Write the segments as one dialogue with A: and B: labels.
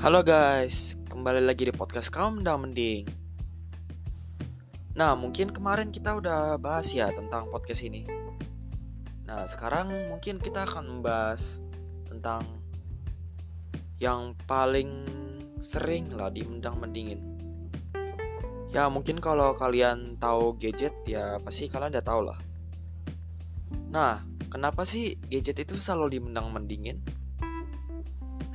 A: Halo guys, kembali lagi di podcast Kaum dan Mending. Nah, mungkin kemarin kita udah bahas ya tentang podcast ini. Nah, sekarang mungkin kita akan membahas tentang yang paling sering lah di mendang mendingin. Ya, mungkin kalau kalian tahu gadget ya pasti kalian udah tahu lah. Nah, kenapa sih gadget itu selalu dimendang mendingin?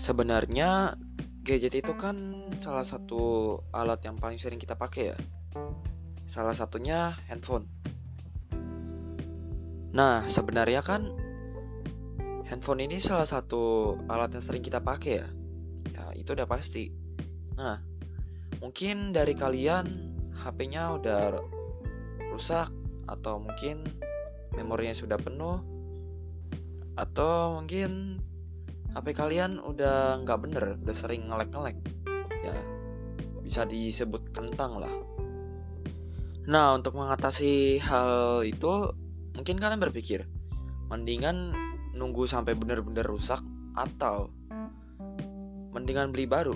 A: Sebenarnya gadget itu kan salah satu alat yang paling sering kita pakai ya. Salah satunya handphone. Nah, sebenarnya kan handphone ini salah satu alat yang sering kita pakai ya. Ya, itu udah pasti. Nah, mungkin dari kalian HP-nya udah rusak atau mungkin memorinya sudah penuh atau mungkin HP kalian udah nggak bener, udah sering ngelek-ngelek, ya bisa disebut kentang lah. Nah, untuk mengatasi hal itu, mungkin kalian berpikir, mendingan nunggu sampai bener-bener rusak atau mendingan beli baru.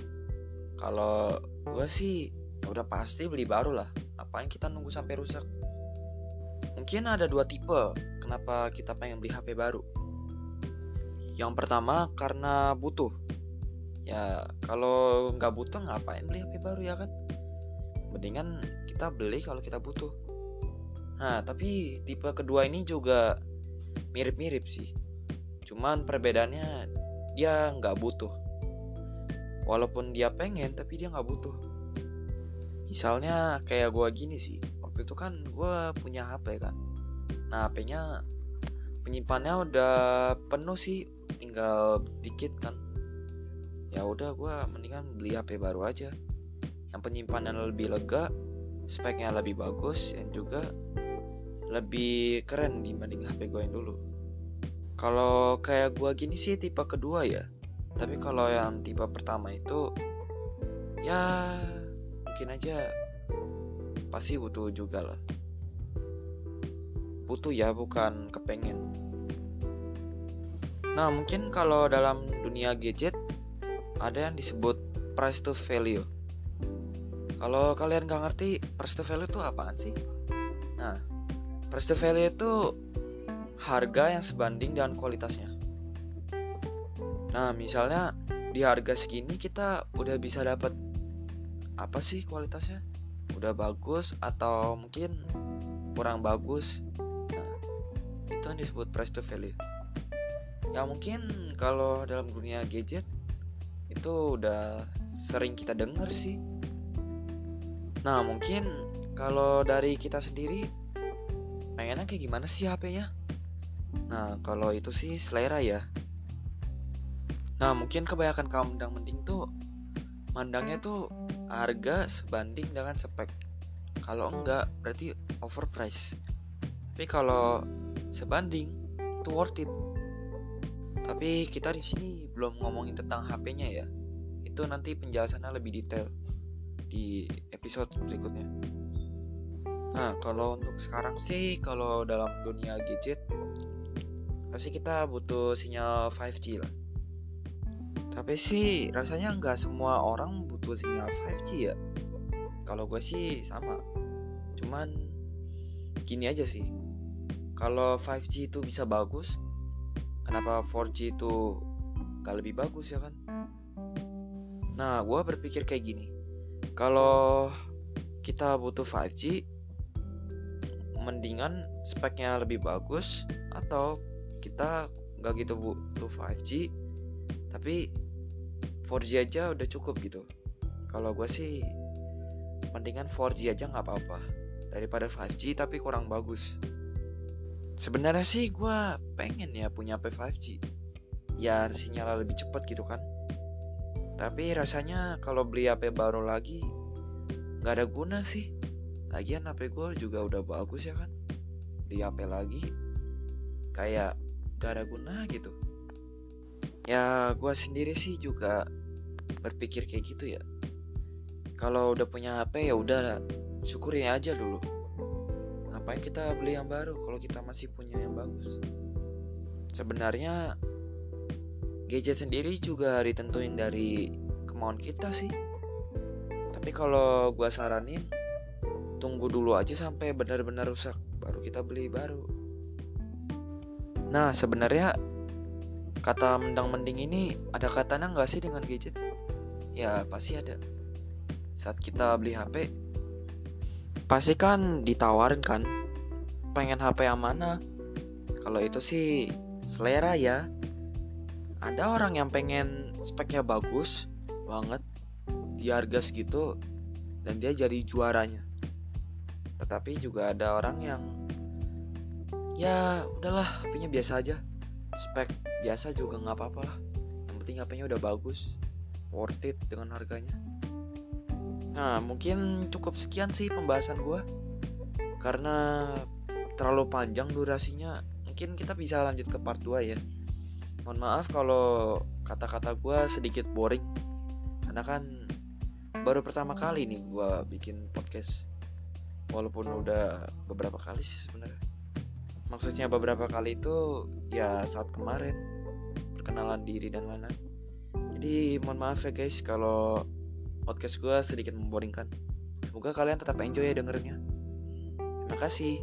A: Kalau gue sih, ya udah pasti beli baru lah. Apain kita nunggu sampai rusak? Mungkin ada dua tipe kenapa kita pengen beli HP baru yang pertama karena butuh. Ya kalau nggak butuh ngapain beli HP baru ya kan? Mendingan kita beli kalau kita butuh. Nah tapi tipe kedua ini juga mirip-mirip sih. Cuman perbedaannya dia nggak butuh. Walaupun dia pengen tapi dia nggak butuh. Misalnya kayak gue gini sih. Waktu itu kan gue punya HP kan. Nah HP-nya penyimpannya udah penuh sih tinggal dikit kan. Ya udah gue mendingan beli HP baru aja. Yang penyimpanannya lebih lega speknya lebih bagus dan juga lebih keren dibanding HP gue yang dulu. Kalau kayak gue gini sih tipe kedua ya. Tapi kalau yang tipe pertama itu ya mungkin aja pasti butuh juga lah. Butuh ya bukan kepengen Nah, mungkin kalau dalam dunia gadget ada yang disebut price to value. Kalau kalian nggak ngerti price to value itu apaan sih? Nah, price to value itu harga yang sebanding dengan kualitasnya. Nah, misalnya di harga segini kita udah bisa dapat apa sih kualitasnya? Udah bagus atau mungkin kurang bagus? Nah, itu yang disebut price to value ya mungkin kalau dalam dunia gadget itu udah sering kita dengar sih. Nah mungkin kalau dari kita sendiri pengennya kayak gimana sih HP-nya nah kalau itu sih selera ya. Nah mungkin kebanyakan kaum mendang mending tuh mandangnya tuh harga sebanding dengan spek. Kalau enggak berarti overprice tapi kalau sebanding itu worth it tapi kita di sini belum ngomongin tentang HP-nya ya. Itu nanti penjelasannya lebih detail di episode berikutnya. Nah, kalau untuk sekarang sih kalau dalam dunia gadget pasti kita butuh sinyal 5G lah. Tapi sih rasanya nggak semua orang butuh sinyal 5G ya. Kalau gue sih sama. Cuman gini aja sih. Kalau 5G itu bisa bagus, kenapa 4G itu gak lebih bagus ya kan? Nah gue berpikir kayak gini. Kalau kita butuh 5G mendingan speknya lebih bagus atau kita gak gitu butuh 5G tapi 4G aja udah cukup gitu. Kalau gue sih mendingan 4G aja nggak apa-apa. Daripada 5G tapi kurang bagus sebenarnya sih gue pengen ya punya HP 5G ya sinyal lebih cepat gitu kan. Tapi rasanya kalau beli HP baru lagi nggak ada guna sih. Lagian HP gue juga udah bagus ya kan. Beli HP lagi kayak gak ada guna gitu. Ya gue sendiri sih juga berpikir kayak gitu ya. Kalau udah punya HP ya udah syukurin aja dulu ngapain kita beli yang baru kalau kita masih punya yang bagus? Sebenarnya gadget sendiri juga ditentuin dari kemauan kita sih. Tapi kalau gua saranin tunggu dulu aja sampai benar-benar rusak baru kita beli baru. Nah sebenarnya kata mendang mending ini ada katanya nggak sih dengan gadget? Ya pasti ada. Saat kita beli HP pasti kan ditawarin kan? Pengen HP yang mana? Kalau itu sih selera ya. Ada orang yang pengen speknya bagus banget di harga segitu dan dia jadi juaranya. Tetapi juga ada orang yang ya udahlah HP-nya biasa aja. Spek biasa juga nggak apa-apa lah. Yang penting HP-nya udah bagus worth it dengan harganya nah mungkin cukup sekian sih pembahasan gue karena terlalu panjang durasinya mungkin kita bisa lanjut ke part 2 ya. Mohon maaf kalau kata-kata gue sedikit boring. Karena kan baru pertama kali nih gue bikin podcast. Walaupun udah beberapa kali sih sebenarnya. Maksudnya beberapa kali itu ya saat kemarin. Perkenalan diri dan lain-lain. Jadi mohon maaf ya guys kalau podcast gue sedikit memboringkan. Semoga kalian tetap enjoy ya dengernya terima kasih